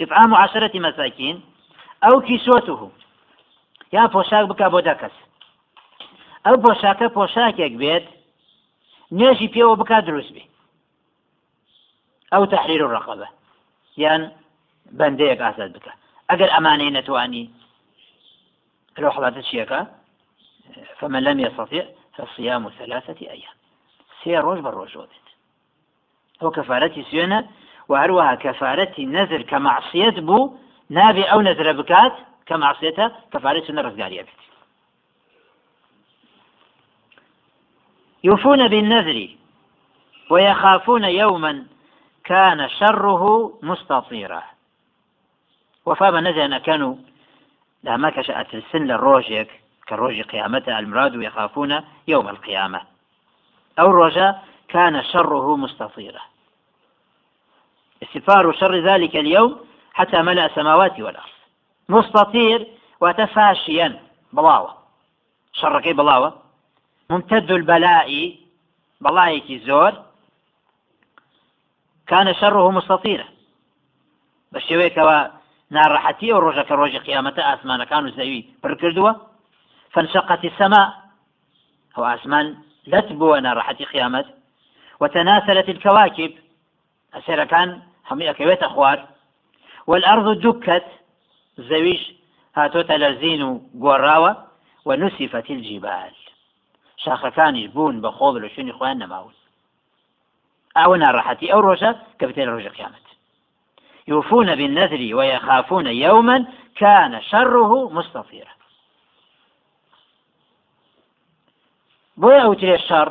إطعام عشرة مساكين أو كسوته يا پۆشاک بکە بۆ دەکەس ئەو پۆشاکە پۆشاکێک بێت نوێژی پێوە بک دروست بێ ئەو تحریر و ڕقبە یان بەندەیەک ئازاد بکە ئەگەر ئەمانەی نەتوانی لو حڵاتە چیەکە فمن لم يستطيع فالصيام ثلاثة أيام. سێ ڕۆژ بە ڕۆژۆ بێت ئەو کەفاەتی سوێنە و هەروەها کەفاەتی نەزر کە معسیەت بوو نابێ ئەو نەزرە بکات کە معسیێتە کەفاەت يوفون بالنذر ويخافون يوما كان شره مستطيرا. وفاء بالنذر كانوا لما كشأت السن للروجك كالروج قيامته المراد يخافون يوم القيامة. أو الرجاء كان شره مستطيرا. استفار شر ذلك اليوم حتى ملأ السماوات والأرض. مستطير وتفاشيا. بلاوة. شركي بلاوة؟ ممتد البلاء. بلايك زور. كان شره مستطيرا. بەشێوەیەکەوە ناڕەحەتی ئەو ڕۆژەکە ڕۆژی قیامەتە ئاسمانەکان و زەوی پڕ کردووە فانشقت السماء. هو أسمان لتبو أنا راحتي خيامت وتناثلت الكواكب. أسير كان هم أكويت أخوار والأرض دكت زويش هاتو تلزين قراوة ونسفت الجبال. شاخەکانیش بوون بە خۆڵ لە شوێنی خۆیان نەماون ئەوە ناڕەحەتی ئەو ڕۆژە يوفون بالنذر ويخافون يوما كان شره مستطيرا. بۆیە ئەوترێ شەڕ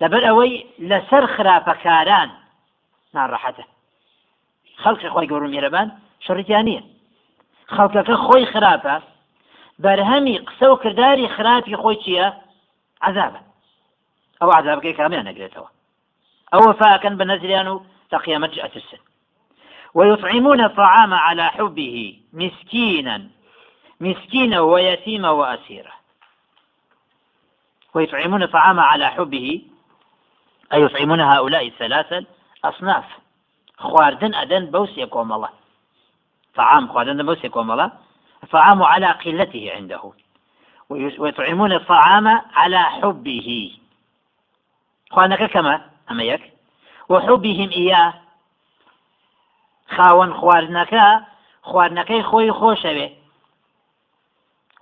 لەبەر ئەوەی لەسەر خراپەکاران ناڕەحەتە خەڵکی خۆی گەورم میێرەبان شەڕیان نییە. خەڵکەکە خۆی خراپە بەرهەمی قسە و کردداری خراپی خۆی چییە؟ عذابە. ئەو عذابەکەی کامیان نەگرێتەوە. ئەوە فاکەن بە نەزریان و تەقیامەت ئەترسن. ويطعمون الطعام على حبه مسكينا مسكينا ويتيما وأسيرا. ويطعمون الطعام على حبه أي يطعمون هؤلاء الثلاثة أصناف خواردن أدن بوس يقوم الله طعام خواردن بوس يقوم الله الطعام على قلته عنده. ويطعمون الطعام على حبه. خوانك كما أما يك وحبهم إياه. خاوەن خواردنەکە خواردنەکەی خۆی خۆشەوێ.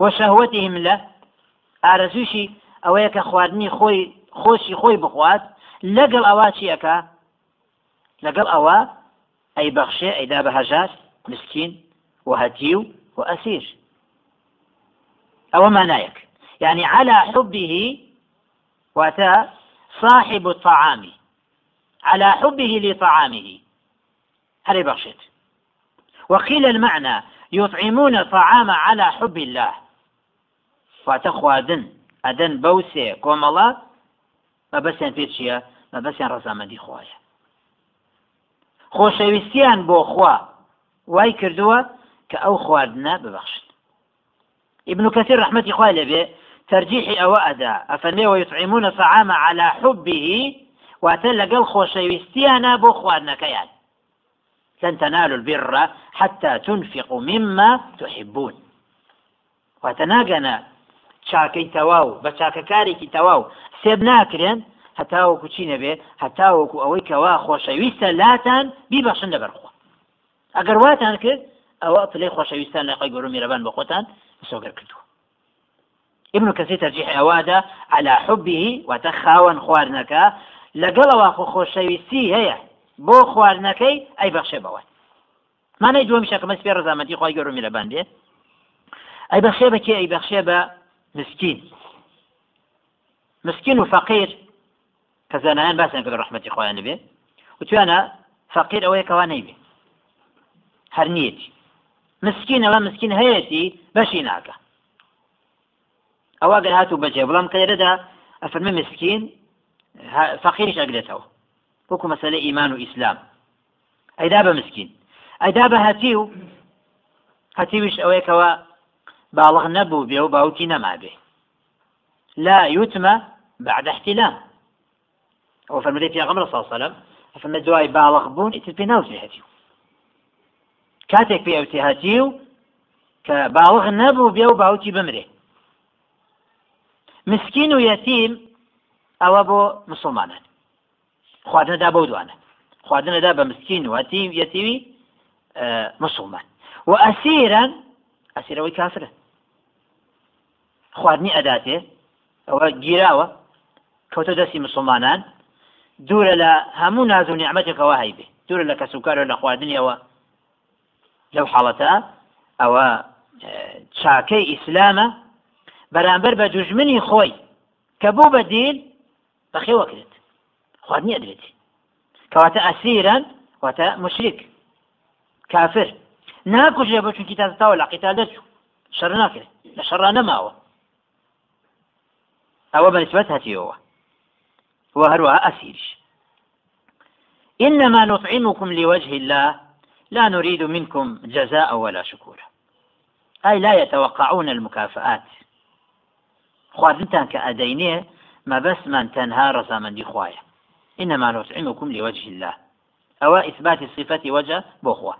وەشەهوەتیهم لە ئارەزوشی ئەوەیە کە خواردنی خۆی خۆشی خۆی بخوات. لەگەڵ ئەوە چیەکە لەگەڵ ئەوە ئەی بەخشێ ئەیدا بە هەژار مسکین و هەتی و ئەسیر ئەوە يعني على حبه واتى صاحب الطعام. على حبه لطعامه. هل بخشت وقيل المعنى يطعمون الطعام على حب الله. واتخوادن ئەدەن بەو سێ کۆمەڵە مەبەسیان پێ چییە مەبەسیان ڕزامەندی خۆیە خۆشەویستیان بۆ خوا. وای کردووە کە ئەو خواردنە ببەخشن. ابن كثير رحمة إخوة لبي ترجيح أو أدا أفنمي ويطعمون الطعام على حبه وأتل قال خوشويستيانا بو خواردنا كيان لن تنالوا البر حتى تنفقوا مما تحبون. تەواو بە چاکەکارێکی تەواو سێب ناکرێن هەتاوەکو چی نەبێ؟ هەتاوەکو ئەوەی کەوا خۆشەویستە لاتان بیبەخشن لەبەرخۆ ئەگەر واتان کرد ئەوە پلەی خۆشەویستان لە خۆی گەور میرەبان بە خۆتان سۆگەر کردووە. ابن كثير ترجيح أوادا على حبه وتخاون خواردنەکە لەگەڵەوە خۆ خۆشەویستی هەیە بۆ خواردنەکەی ئەی بەخشێ بەوە. مانای دووەمی شەکەمە سپێ ڕزامەتی خۆی گەور میرەبان بێ. ئەی بەخشێ بەکێ ئەی بەخشێ بە مسكين مسكين وفقير كزانان باسن كذا رحمة إخوان به وتوانا فقير أو يكواني به هرنيتي مسكين أو مسكين هيتي بشي ناكا أو أقل هاتو بجي بلام قيردا أفرمي مسكين إيمان وإسلام أي دابا مسكين أي دابا هاتيو هاتيوش أو يكوا باڵغ نەبوو بێ و باوکی نەما بێ لا يتمى بعد احتلام. ئەو فەرمەی عليه وسلم فەرمە دوای باڵغ بوون ئیتر پێ ناوزێ هەتیو کاتێک پێ ئەوتێهاتی و کە باوەغ نەبوو بێ و باوکی بمرێ. مسکین و یەتیم ئەوە بۆ مسلمانان. خواردنەدا بەو دوانە. خواردنەدا بە مسکین و هەتیم یەتیوی مسلمان. و ئەسیران ئەسیرەوەی کافرە خواردنی ئەداتێ ئەوە گیراوە کەوتە دەستی مسلمانان دوورە لە هەموو ناز و نیعممەتێکەوە هەیبێ دوورە لە کەسوکارە لە خواردنیەوە لەو حاڵەتە ئەوە چاکەی ئیسلامە بەرامبەر بە دوژمنی خۆی کە بوو بە دیل بەخێوەکرێت خواردنی ئەدرێتی کەواتە ئەسیران واتە مشریک کافر. ناکوژێ بۆ چونکی تازتاوە لە قیتا دەچوو. شەڕ ناکرێت. لە شەڕا نەماوە ئەوە بەنسبەت هەتیەوە. وهروها أسيرش إنما نطعمكم لوجه الله لا نريد منكم جزاء ولا شكورا. أي لا يتوقعون المكافآت. خواردنتان كأدينيه ما بس من تنهى رزامندي خوايا. إنما نطعمكم لوجه الله. أو إثبات صفة وجه بخوا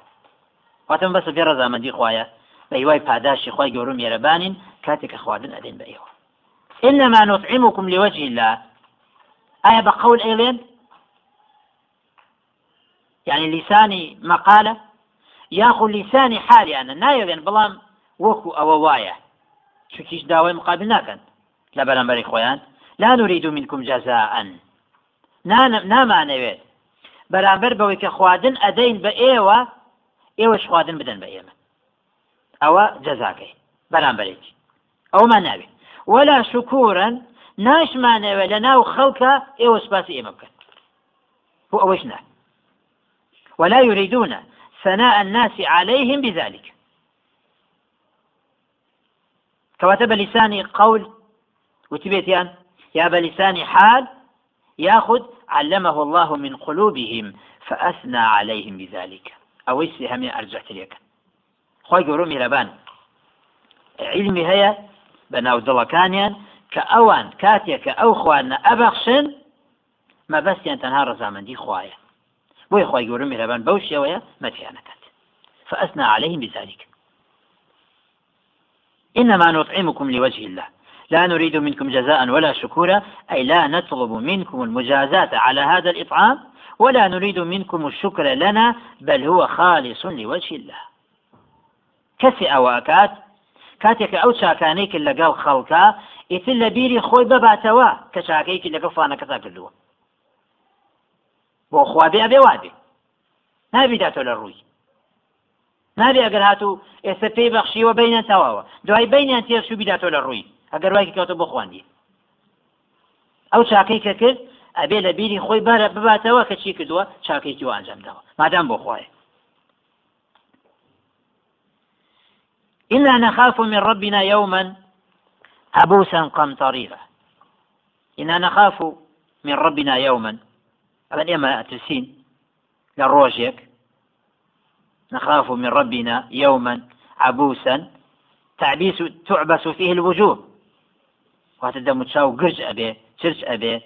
واتم بس في رزامندي خوايا. بەیوای پاداشی خی گەورم یێرەبانین خواردن ئەدەین بە ئێوە إنما نطعمكم لوجه الله. آية بقول إيلين يعني لساني مقالة ياخذ لساني حالي أنا نايلين بلام وكو أو وايا شو كيش داوي مقابل ناكن لا بلان خويان لا نريد منكم جزاء. نامانەوێت. بەرامبەر بەوەی کە خواردن ئەدەین بە ئێوە ئێوەش خواردن بدەن بە ئێمە. ئەوە جەزاکەی بەرامبەرێکی. ئەومان ناوێت ولا شکورن ناشمانەوە لە ناو خەڵکە ئێوە سپاسی ئێمە بکەن. بۆ ئەوەش ولا يريدون ثناء الناس عليهم بذلك. كواتب لساني قول وتبيتيان يا بلسان حال ياخذ علمه الله من قلوبهم فأثنى عليهم بذلك. أو هم أرجعت لك خوي قولوا مهربان. علمي هي بناو دڵەکانیان کە ئەوان کاتێککە ئەو خواردنە ئەبەخشن مەبەستیان تەنها ڕزامەندی خوایە بۆی خۆی گەورم میرەبان بەو شێوەیە مەتیانەکەت فأثنى عليهم بذلك. إنما نطعمكم لوجه الله. لا نريد منكم جزاء ولا شكورا أي لا نطلب منكم المجازاة على هذا الإطعام ولا نريد منكم الشكر لنا بل هو خالص لوجه الله. كسي أواكات کاتێککە ئەو چاکانەیەکە لەگەڵ خەڵکە ئیتر لە بیری خۆی بباتەوە کە چاکەیەکی لەگەڵ فانەکەتا کردووە. بۆ خوابێ ئەبێ وابێ. نابیداتۆ لە ڕووی. نابێ ئەگەر هاتوو ئێستا پێی بەخشیوە بینیان تەواوە. دوای بینیان تێرشو بیداتۆ لە ڕووی. ئەگەر وایکی کەوتە بۆ خواندی. ئەو چاکەی کە کرد ئەبێ لە بیری خۆی بەرە بباتەوە کە چی کردووە؟ چاکەیکی و ئەنجامداوە مادام بۆ خوایە. إنا نخاف من ربنا يوما عبوسا قمطريرا. إنا نخاف من ربنا يوما. أبدا إما أترسين للروجيك نخاف من ربنا يوما عبوسا. تعبيس تعبس فيه الوجوه. وهتدم تشاو قرج أبي ترج أبي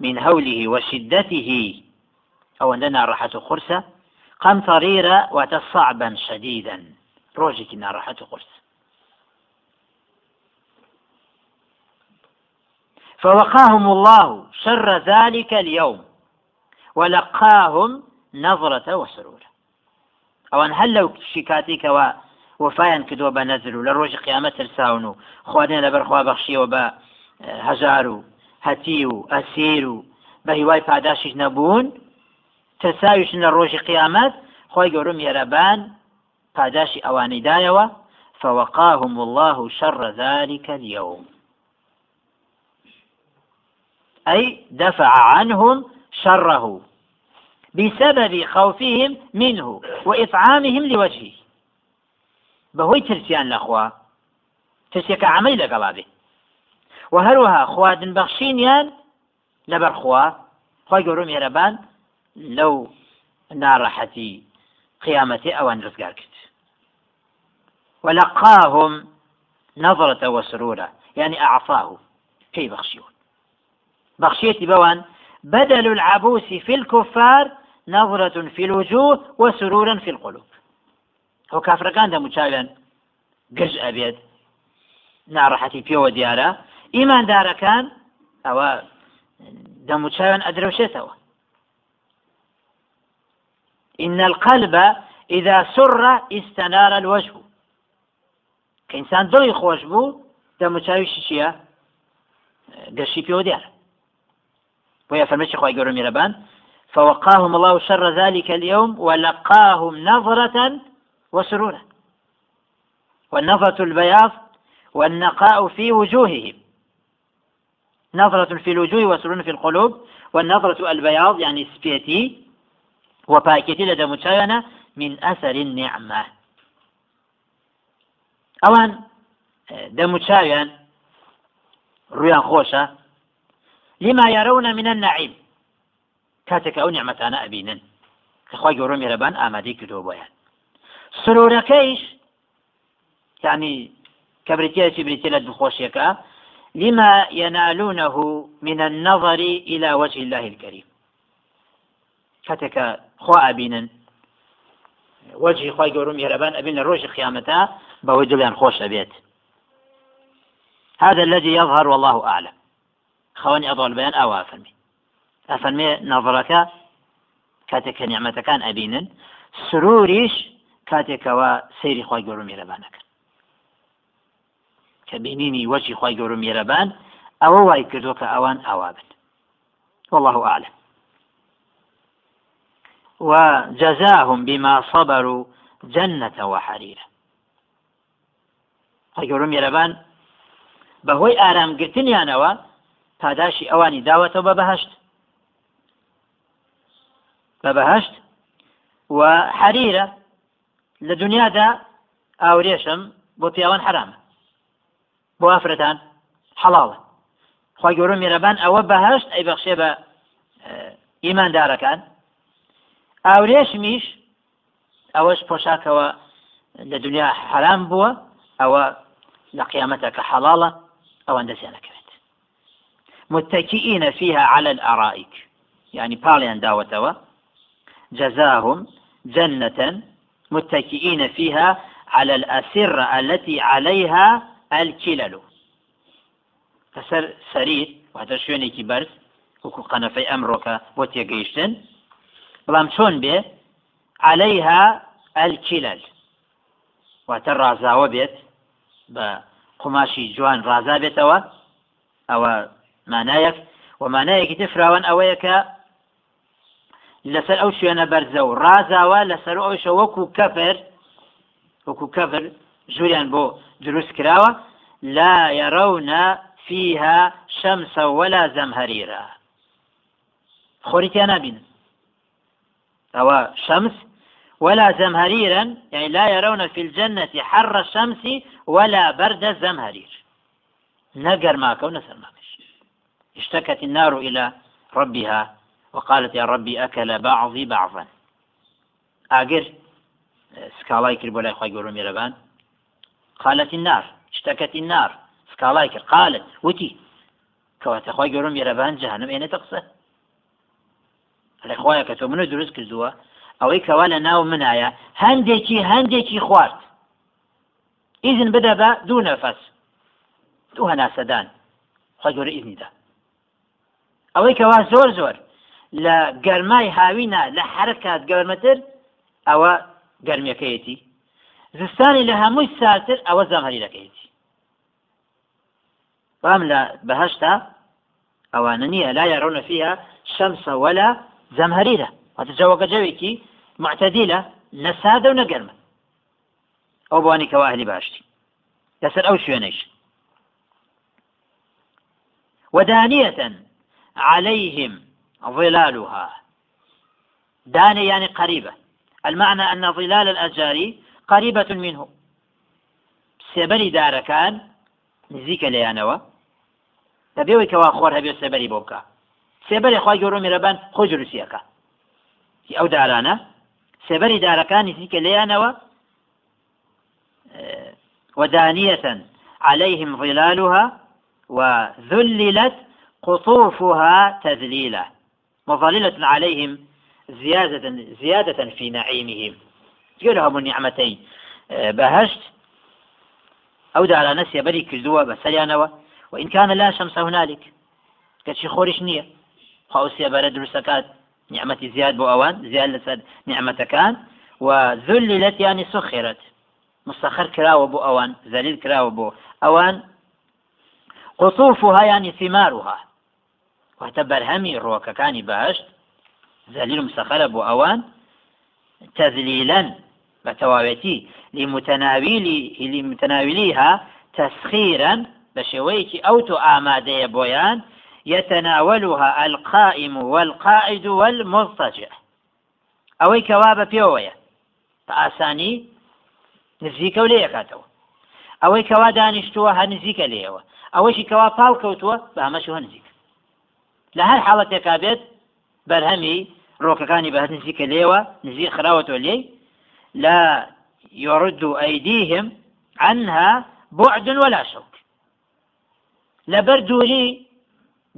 من هوله وشدته. أو عندنا راحة خرسة قمطريرة وتصعبا شديدا. ڕۆژێکی ناڕەحەت و قرس فوقاهم الله شر ذلك اليوم ولقاهم نظرة وسرور. ئەوان هەر لەو شکاتێکەوە وفایان کردووە بە نەزر و لە ڕۆژی قیامەت ترساون و خواردن لە بەرخوا بەخشیەوە بە هەژار و هەتی و ئەسیر و بە هیوای پاداشی ئەوانەی دایەوە فوقاهم الله شر ذلك اليوم. أي دفع عنهم شره بسبب خوفهم منه وإطعامهم لوجهه. بەهۆی ترسیان لەخوا ترسێکە عمەی لەگەڵا بێ و هەروەها خواردن بەخشینیان لەبەرخوا خۆی گەورم هێرەبان لەو ناڕەحەتی قیامەتی ئەوان ڕزگار کرد ولقاهم نظرة وسرورا يعني أعطاه كي بخشيون بخشيتي بوان بدل العبوس في الكفار نظرة في الوجوه وسرورا في القلوب. ئەو کافرەکان دەموچاوێن گرژ ئەبێت ناڕەحەتی پێوە دیارە ئیماندارەکان ئەوە دەموچاوێن ئەدرەوشێتەوە إن القلب إذا سر استنار الوجه. كإنسان دڵی خۆش بوو دەموچاویشی چییە؟ گەشی پێوە دیارە بۆیە فەرمەی خۆی گەورە میرەبان فوقاهم الله شر ذلك اليوم ولقاهم نظرة وسرورا. والنظرة البياض والنقاء في وجوههم. نظرة في الوجوه وسرور في القلوب. والنظرة البياض يعني سبيتي وباكيتي لدى متشاينة من أثر النعمة. أوان دەموچاویان ڕویان خۆشە. لما يرون من النعيم. کاتێک ئەو نیعممەتانە ئەبینن. کەخوای گەورە میێرەبان ئامادەی کردەوە بۆیان. سرورەکەیش يعني كبريتيا بريتيا دخوشيكا لما ينالونه من النظر إلى وجه الله الكريم. كتك خوا أبينا وجه خواي قورم يربان أبين الروج خيامتا بەوەی دڵیان خۆش ئەبێت. هذا الذي يظهر والله أعلم. خواني أضل بيان أو أفرمي أفرمي نظرك كاتك نعمة كان أبينا سروريش كاتك وسيري خواي قرم يربانك كبينيني وشي خواي قرم يربان أو واي كردوك أوان أوابن والله أعلم. وجزاهم بما صبروا جنة وحريرة خی گەورە میێرەبان بەهۆی ئارامگرتنیانەوە پاداشی ئەوانی داوەتەوە بە بەهشت. بە بەهشت و حەریرە لە دنیادا ئاورێشم بۆ پیاوان حرامە بۆ ئافرەتان حەڵاڵە خی گەورە میێرەبان ئەوە بەهشت ئەی بەخشێ بە ئیماندارەکان. ئاورێشمیش ئەوەش پۆشاکەوە لە دنیا حرام بووە ئەوە لە قیامەتە کە حەڵاڵە ئەوان دەسیانەکەوێت متكئين فيها على الأرائك. يعني باليان داوتوا جزاهم جنة. متكئين فيها على الأسرة التي عليها الكلل. سەریر واتە شوێنێکی بەرز وەکو قەنەفەی ئەمڕۆکە بۆ تێگەیشتن بەڵام چۆن بێ عليها الكلل. واتە ڕازاوە بێت بە قماشی جوان ڕازا بێتەوە. ئەوە مانایەک و مانایەکی تفراوان ئەوەیە کە لەسەر ئەو شوێنە بەرزە و ڕازاوە لەسەر ئەوشە وەکو کەفر وەکو کەفر ژووریان بۆ دروست کراوە. لا يرون فيها شمسا ولا زمهريرا خوريتيا نابين أو شمس ولا زمهريرا يعني لا يرون في الجنة حر الشمس ولا برد الزمهرير. نقر ماك ونسر ماك اشتكت النار إلى ربها وقالت يا ربي أكل بعضي بعضا. أجر سكالاي كربو لا يخوي ميربان. قالت النار اشتكت النار. سكالاي قالت وتي. یێرەبان جەهنم ئێنێتە قسە لە خۆیە کە تۆ منە دروست کردووە ئەوەی کەوا لە ناو منایە. هەندێکی هەندێکی خوارد. ئیزن بدە بە دوو نەفەس. دوو هەناسەدان. گەورە ئیزنیدا ئەوەی کەوا زۆر زۆر. لە گەرمای هاوینە لە حرکات گەورمەتر ئەوە گەرمیەکەیەتی. زستانی لە هەمووی ساتر ئەوە زەمهریەکەیەتی بام لە بەهشتا ئەوانە نییە. لا يرون وتجاوك جويكي معتدلة نسادة ونقرمة. أو بواني كواهلي باشتي. يسأل أو شوينيش ودانية عليهم ظلالها. دانية يعني قريبة. المعنى أن ظلال الأشجار قريبة منه. سێبەری دارەکان نزیکە لەیانەوە دەبێەوەی کەوا خۆر هەبێ سێبەری بۆ بکە سێبەری خی گەۆ میرەبان ئەو دارانە سێبەری دارەکان نزیکە لەیانەوە ودانية عليهم ظلالها وذللت قطوفها تذليلا. مظللة عليهم زيادة زيادة في نعيمهم. جلهم النعمتين بەهشت ئەو دارانە سێبەری کردووە بە سەریانەوە وإن كان لا شمس هنالك کەچی خۆریش نییە خاو سێبەرە نعمەتی زیاد بۆ ئەوان زیاد لەسەر نعمەتەکان وذللت يعني سخرت. مسخر كراوة بو أوان ذليل كراوة بو أوان. قطوفها يعني ثمارها. وتبر همي روكا كاني باشت ذليل مسخر بو أوان. تذليلا بتواويتي لمتناولي لمتناوليها تسخيرا بشويتي أو تآمادي بويان يتناولها القائم والقائد والمضطجع أوي كواب بيويا بأساني نزیکە و لێ یکاتەوە ئەوەی کەوا دانیشتووە هەر نزیکە لێەوە ئەوەشی کەوا پاڵ کەوتووە بە ئەمەشوە نزیک لە هەر حاڵەتێکا بێت بەرهەمی ڕۆکەکانی بە نزیکە لا يرد أيديهم عنها بعد ولا شوك. لەبەر دووری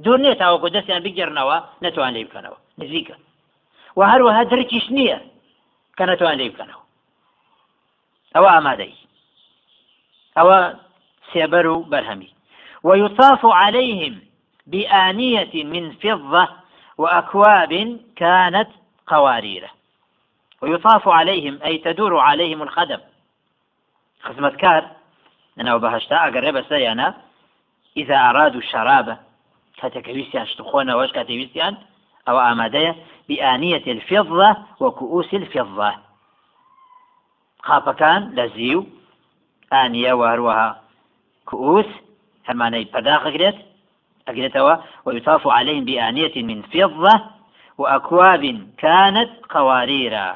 دوور نیە تاوەکو دەستیان بگەڕنەوە نەتوان لێ بکەنەوە. نزیکە. و هەروەها درکیش نییە کە نەتوان لێ بکەنەوە. ئەوە ئامادەی. ئەوە سێبەر و بەرهەمی. ويطاف عليهم بآنية من فضة وأكواب كانت قوارير. ويطاف عليهم أي تدور عليهم الخدم. خدمة أنا وبهشتا أقرب سيانا إذا أرادوا الشراب كاتكويستيان شتخونا واش كاتكويستيان أو آمادية بآنية الفضة وكؤوس الفضة. قاپەکان لە زیو ئانیە و هەروەها كؤوس هەمانەی پەداخەگرێت ئەگرێتەوە ويطاف عليهم بآنية من فضة وأكواب كانت قواريرا.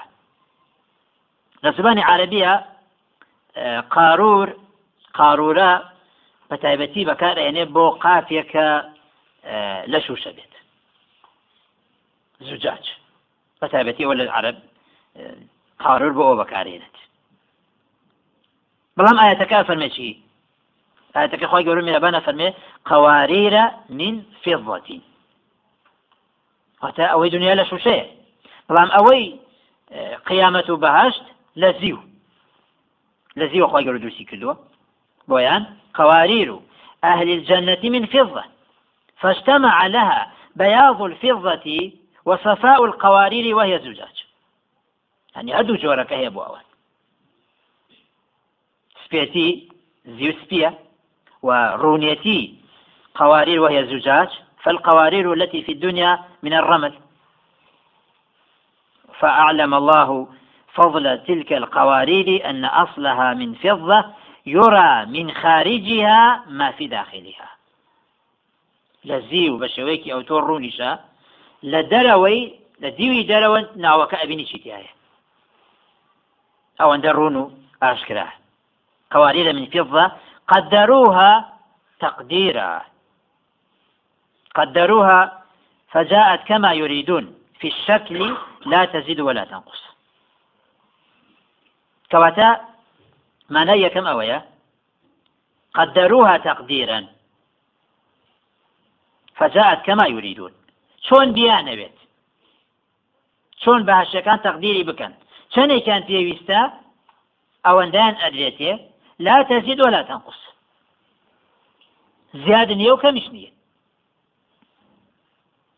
لسبان عربية قارور قارورا. بەتایبەتی بەکارێنێ بۆ قافێکە لە شوشە بێت زوجاج بەتایبەتی وە لە عرب قارور بۆ ئەو بەکارێنێت بەڵام ئاەتەکە فەرمێ چی ئاەتەکە خۆی گەورە میرەبانە فەرمێ قواريرە من فضة. واتە ئەوەی دنیا لە شوشەیە بەڵام ئەوەی قیامەت و بەهشت لە زیو لە زیوە خۆی گەورە دووسی کردووە بۆیان قوارير أهل الجنة من فضة. فاجتمع لها بياض الفضة وصفاء القوارير وهي زجاج. يعني هدو جورك هي بو أوان. سبيتي زيو سبية ورونيتي قوارير وهي زجاج فالقوارير التي في الدنيا من الرمل. فأعلم الله فضل تلك القوارير أن أصلها من فضة يرى من خارجها ما في داخلها. لزيو بشويكي أو تورونيشا لدروي لديوي دروي ناوك أبني شتيايا أو أندرونو أشكراه قوارير من فضة قدروها تقديرا قدروها فجاءت كما يريدون في الشكل لا تزيد ولا تنقص. كواتا معناه كم أويا قدروها تقديرا فجاءت كما يريدون. چۆن بیانەوێت چۆن بەهاشەکان تەقدیری بکەن. چەندێکیان پێویستە؟ ئەوەندەیان ئەدرێتێ لا تەزید ولا تەنقص زیاد نیە و کەمیش نییە.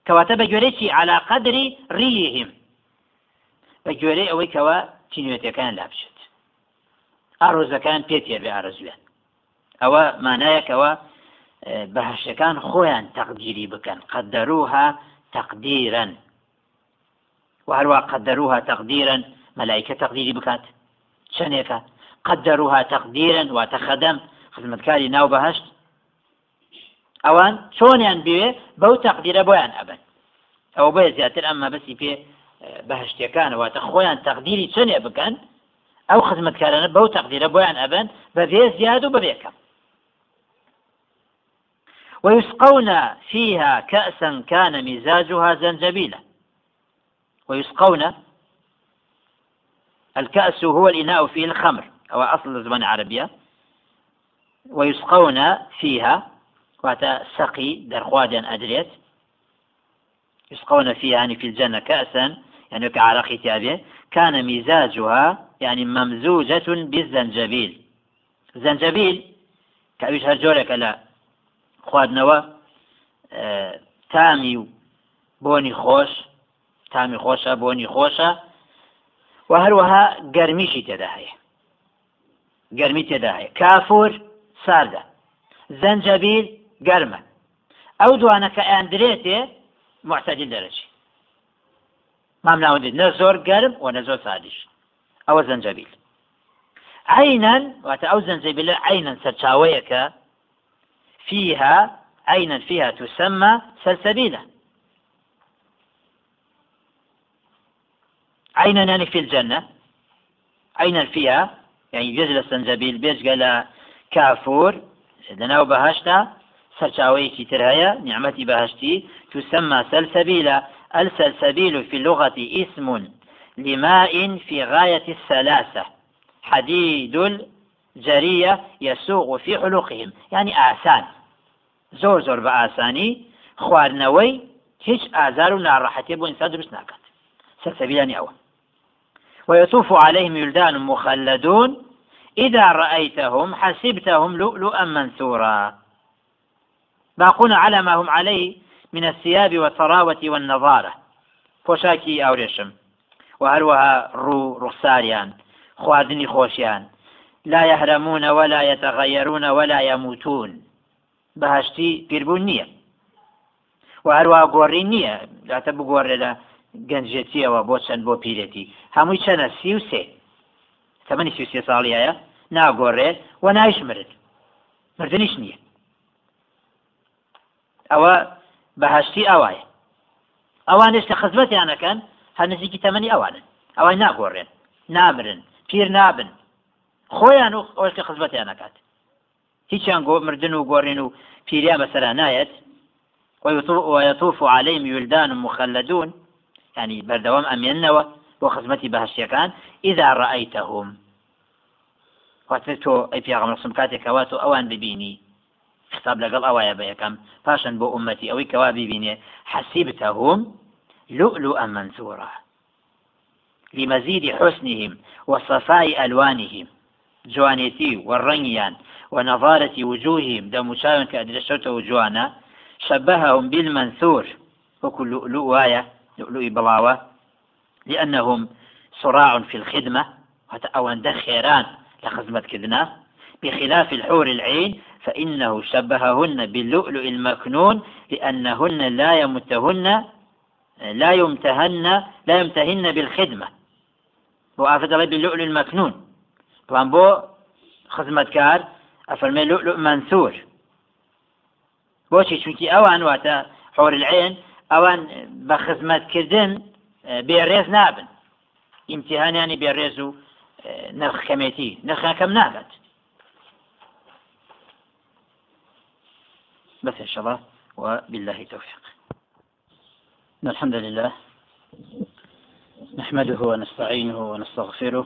کەواتە بە گوێرەی على قدری ڕیهم بە گوێرەی ئەوەی کەەوە تینوێتەکان لا بشێت ئارۆزەکان پێتێ بێ ئارزوێن. ئەوە مانایەکەوە بەهشەکان خۆیان تەقدیری بکەن. قەدەروها تەقدیرن وهروە قەدەروها تەقدیرن مەلایکە تەقدیری بکات. چەندێکە؟ قدروها تقديرا وتخدم خزمەتکاری ناو بەهشت. ئەوان چۆنیان بوێ بەو تەقدیرە بۆیان ئەبن. ئەو بە زیاتر ئەمما بەسی پێ بەهشتەکانەوەتە خۆیان تەقدیری چنێ بکەن ئەو خزمەتکارانە بەو تەقدیرە بۆیان ئەبن بە بێ زیاد و بەبێکەم ويسقون فيها كأسا كان مزاجها زنجبيلا. ويسقون الكأس هو الإناء فيه الخمر أو أصل زمان عربية. ويسقون فيها واتى سقي درخوادا أدريت يسقون فيها يعني في الجنة كأسا يعني كعراقي تابع كان مزاجها يعني ممزوجة بالزنجبيل. زنجبيل كأويش هرجورك لا. خواردنەوە تامی و بۆنی خۆش تامی خۆشە بۆنی خۆشە و هەروەها گەرمیشی تێدا هەیە گەرمی تێدا هەیە کافور ساردە. زەنجەبیل گەرمە. ئەو دوانە کە ئەندرێتێ معتەدیل دەرەچی. مام ناوەندێت نە زۆر گەرم و نە زۆر سادیش ئەوە زەنجەبیل. عینەن واتە ئەو زەنجەبیلە عینەن سەرچاوەیەکە فيها عينا فيها تسمى سلسبيلا عينا يعني في الجنة؟ عينا فيها؟ يعني بيجل السنجبيل بيجل كافور لناو بهشتا سرچاويكي ترهيا نعمتي بهشتي تسمى سلسبيلا السلسبيل في اللغة اسم لماء في غاية السلاسة حديد الجرية يسوق في حلقهم يعني آسان. زۆر زۆر بە ئاسانی خواردنەوەی هیچ ئازار و ناڕەحەتی بۆ ئینسان دروست ناکات. ويطوف عليهم ولدان مخلدون إذا رأيتهم حسبتهم لؤلؤا منثورا. باقون على ما هم عليه من الثياب والطراوة والنظارة. پۆشاکی ئاورێشم. و هەروەها ڕوو ڕوخساریان خواردنی خۆشیان. لا يهرمون ولا يتغيرون ولا يموتون. بەهشتی پیربوون نییە. و هەروە گۆڕی نییە. داتە بگۆڕێ لە گەنجێتیەوە بۆ چەند بۆ پیرەتی. هەمووی چەنە سی و سێ. تەمەنی سی سێ ساڵیایە ناگۆڕێ و نایشمرد مردنیش نییە. ئەوە بەهشتی ئەوایە. ئەوانش کە خزمەتیانەکەن هەر نزیکی تەمەنی ئەوانن. ئەوای ناگۆڕێن. نامرن. پیر نابن. خۆیان و ئەوش کە خزمەتیانەکات هیچیان گۆ مردن و گۆڕین و پیریان بەسەرا نایەت. ويطوف عليهم ولدان مخلدون. يعني بردوام أمينوا وخزمتي بهشيكان إذا رأيتهم. واتتو أي في غمر سمكاتك واتو أوان ببيني خطاب لقل أوايا بيكم فاشن بو أمتي أوي كوابي بيني حسبتهم لؤلؤا منثورا. لمزيد حسنهم وصفاء ألوانهم. جوانيتي والرنيان ونظارة وجوههم. دم شاون كأدرشت وجوانا. شبههم بالمنثور. وكل لؤلؤاية لؤلؤ بلاوة. لأنهم صراع في الخدمة. أو عند خيران. لخدمة كذنا بخلاف الحور العين فإنه شبههن باللؤلؤ المكنون. لأنهن لا يمتهن لا يمتهن لا يمتهن بالخدمة. وآفد الله باللؤلؤ المكنون. بو خدمة كار ئەفەرمێ لؤلؤ منثور. بۆچی چونکی ئەوان واتە حور العين ئەوان بە خزمەتکردن بێڕێز نابن. ئیمتیهانیانی بێڕێز و نرخ کەمێتی. نرخەکەم ناکات بس إن شاء الله وبالله توفيق الحمد لله نحمده ونستعينه ونستغفره.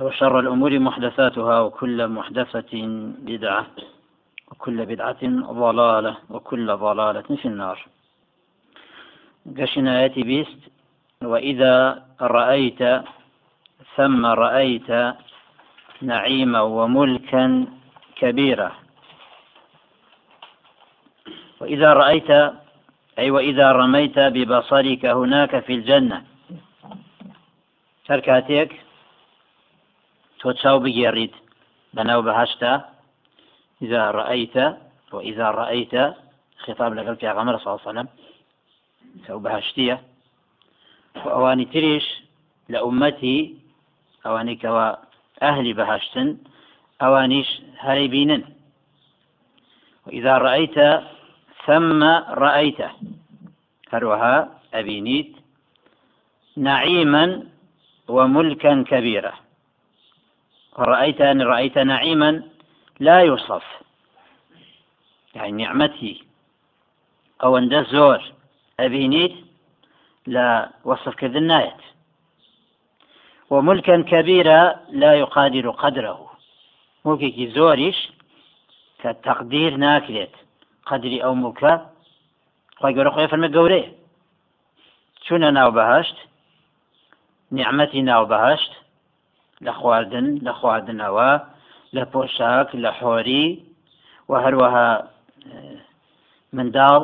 وشر الأمور محدثاتها وكل محدثة بدعة وكل بدعة ضلالة وكل ضلالة في النار. قشنا آياتي بيست وإذا رأيت ثم رأيت نعيما وملكا كبيرا وإذا رأيت أي وإذا رميت ببصرك هناك في الجنة شركاتك تۆ چاو بگێڕیت. بەناو بەهشتا إذا رأيت وإذا رأيت خطاب لەگەڵ صلی الله عليه وسلم ئەوانی تریش لە ئومەتی ئەوانەی کەوا ئەهلی بەهشتن ئەوانیش هەرەی بینن. وإذا رأيت ثم رأيت هروها أبينيت نعيما وملكا كبيرا رأيت أن رأيت نعيما لا يوصف. يعني نعمتي أو أن زور أبينيت لا وصف كذنايت وملكا كبيرا لا يقادر قدره. ملكي زوريش كتقدير ناكلت قدري أو ملكا گەورە خۆی فەرمە گەورەیە چونە ناو بەهشت نیعممەتی ناو بەهشت لە خواردن لە خواردنەوە لە پۆشاک لە حۆری و هەروەها منداڵ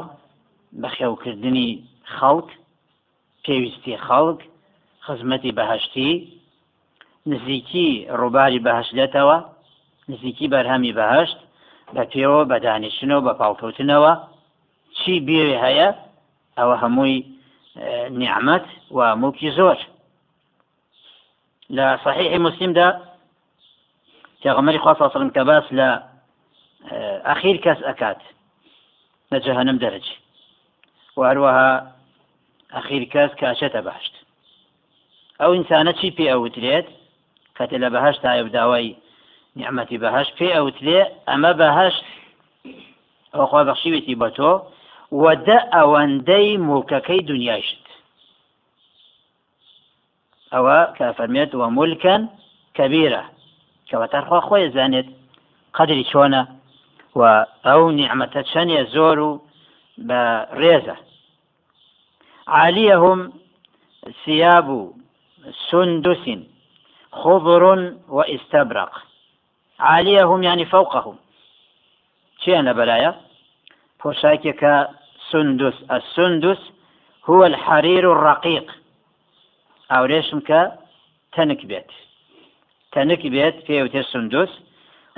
بەخێوکردنی خەڵک پێویستی خەڵک خزمەتی بەهشتی نزیکی ڕووباری بەهشتێتەوە نزیکی بەرهەمی بەهشت بە پێوە بە دانیشتنەوە بە پاڵکەوتنەوە. چی بێوێ هەیە؟ ئەوە هەمووی نیعممەت و موکی زۆر. لە صحیحی مسلمدا پێغەمەری خواصڵم کە باس لە ئەخیر کەس ئەکات لە جەهنم دەرج و هەروەها ئەخیر کەس کاچێتە باشت ئەو ئینسانە چی پێ ئەوترێت کەتێ لە بەهشت تایە داوای نیعممەتی بەهشت پێ ئەوترێ ئەمە بەهشت ئەوخوا بەخشیوێتی بە تۆ وەدە ئەوەندەی مڵکەکەی دنیاشت ئەوە کە فەرمێت وە مولکەن کەبیرە کەوەتەرخوا خۆی زانێت قدری چۆنە و ئەو نیعممەتە چەندێ زۆر و بە ڕێزە. سندس خضر واستبرق عاليهم يعني فوقهم شيء أنا بلايا فوشاكك سندس السندس هو الحرير الرقيق أو ريشمك تنك بيت. تنك بيت في وتر السندس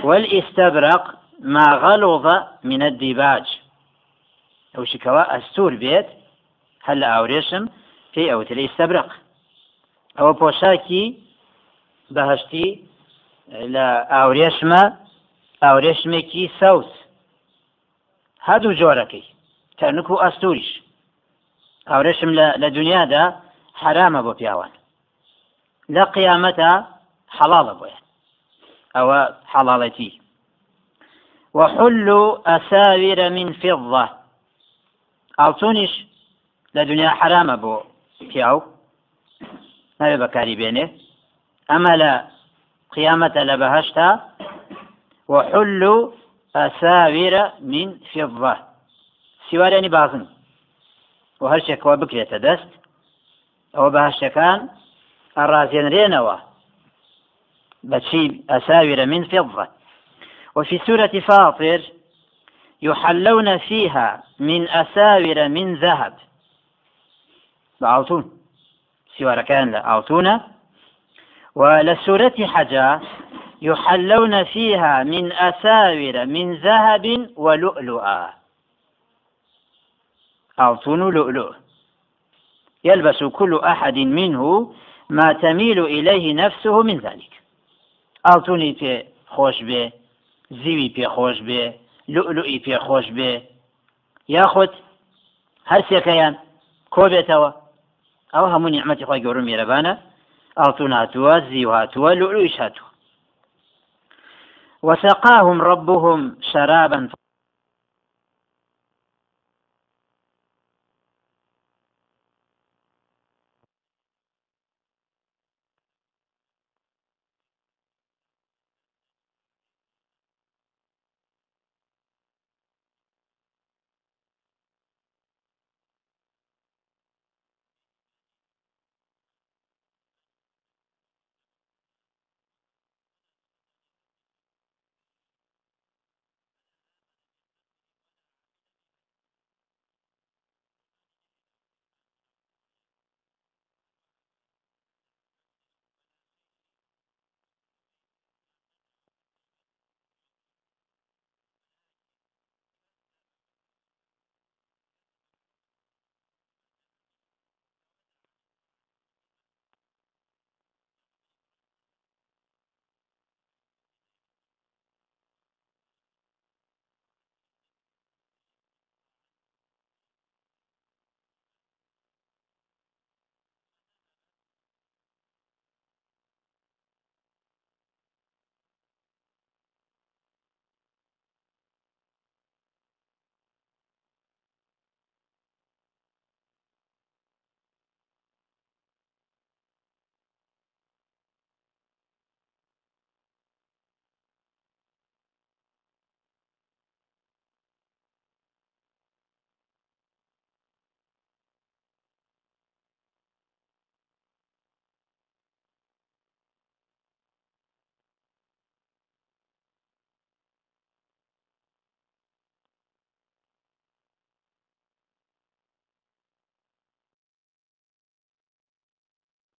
والاستبرق ما غلظ من الديباج. أو شكوا السور بيت. هل أو ريشم في أو الاستبرق. أو بوشاكي بهشتي لا ريشمة أو ريشمكي سوس هادو جۆرەکەی تەنک و ئەستوریش ئاورێشم لە دنیادا حرامە بۆ پیاوان لە قیامەتە حەڵاڵە بۆیان ئەوە حەڵاڵەتی وحلوا أساور من فضة. ئاڵتونیش لە دنیا حرامە بۆ پیاو نەوێ بەکاری بێنێ ئەمە لە قیامەتە لە بەهشتا وحلوا ئەساویرە من فضة. سیوارێنی بازن و هەرچێکەوە بکرێتە دەست ئەوە باشەکان ئەڕازێنرێنەوە بەچی ئەساویرە من فضة وفي سورة فاطر يحلون فيها من أساور من ذهب. بعوتون سوار كان لأعطونا ولسورة حجا يحلون فيها من أساور من ذهب ولؤلؤا. أعطون لؤلؤ. يلبس كل أحد منه ما تميل إليه نفسه من ذلك. أعطوني في خوش به زیوی پێخۆش بێ لؤلؤی پێخۆش بێ یاخود هەرسێکەیان کۆ بێتەوە ئەو هەموو نیعممەتی خۆی گەورم میێرەبانە ئاڵتون هاتووە زیو هاتووە لؤلویش هاتووە وسقاهم ربهم شرابا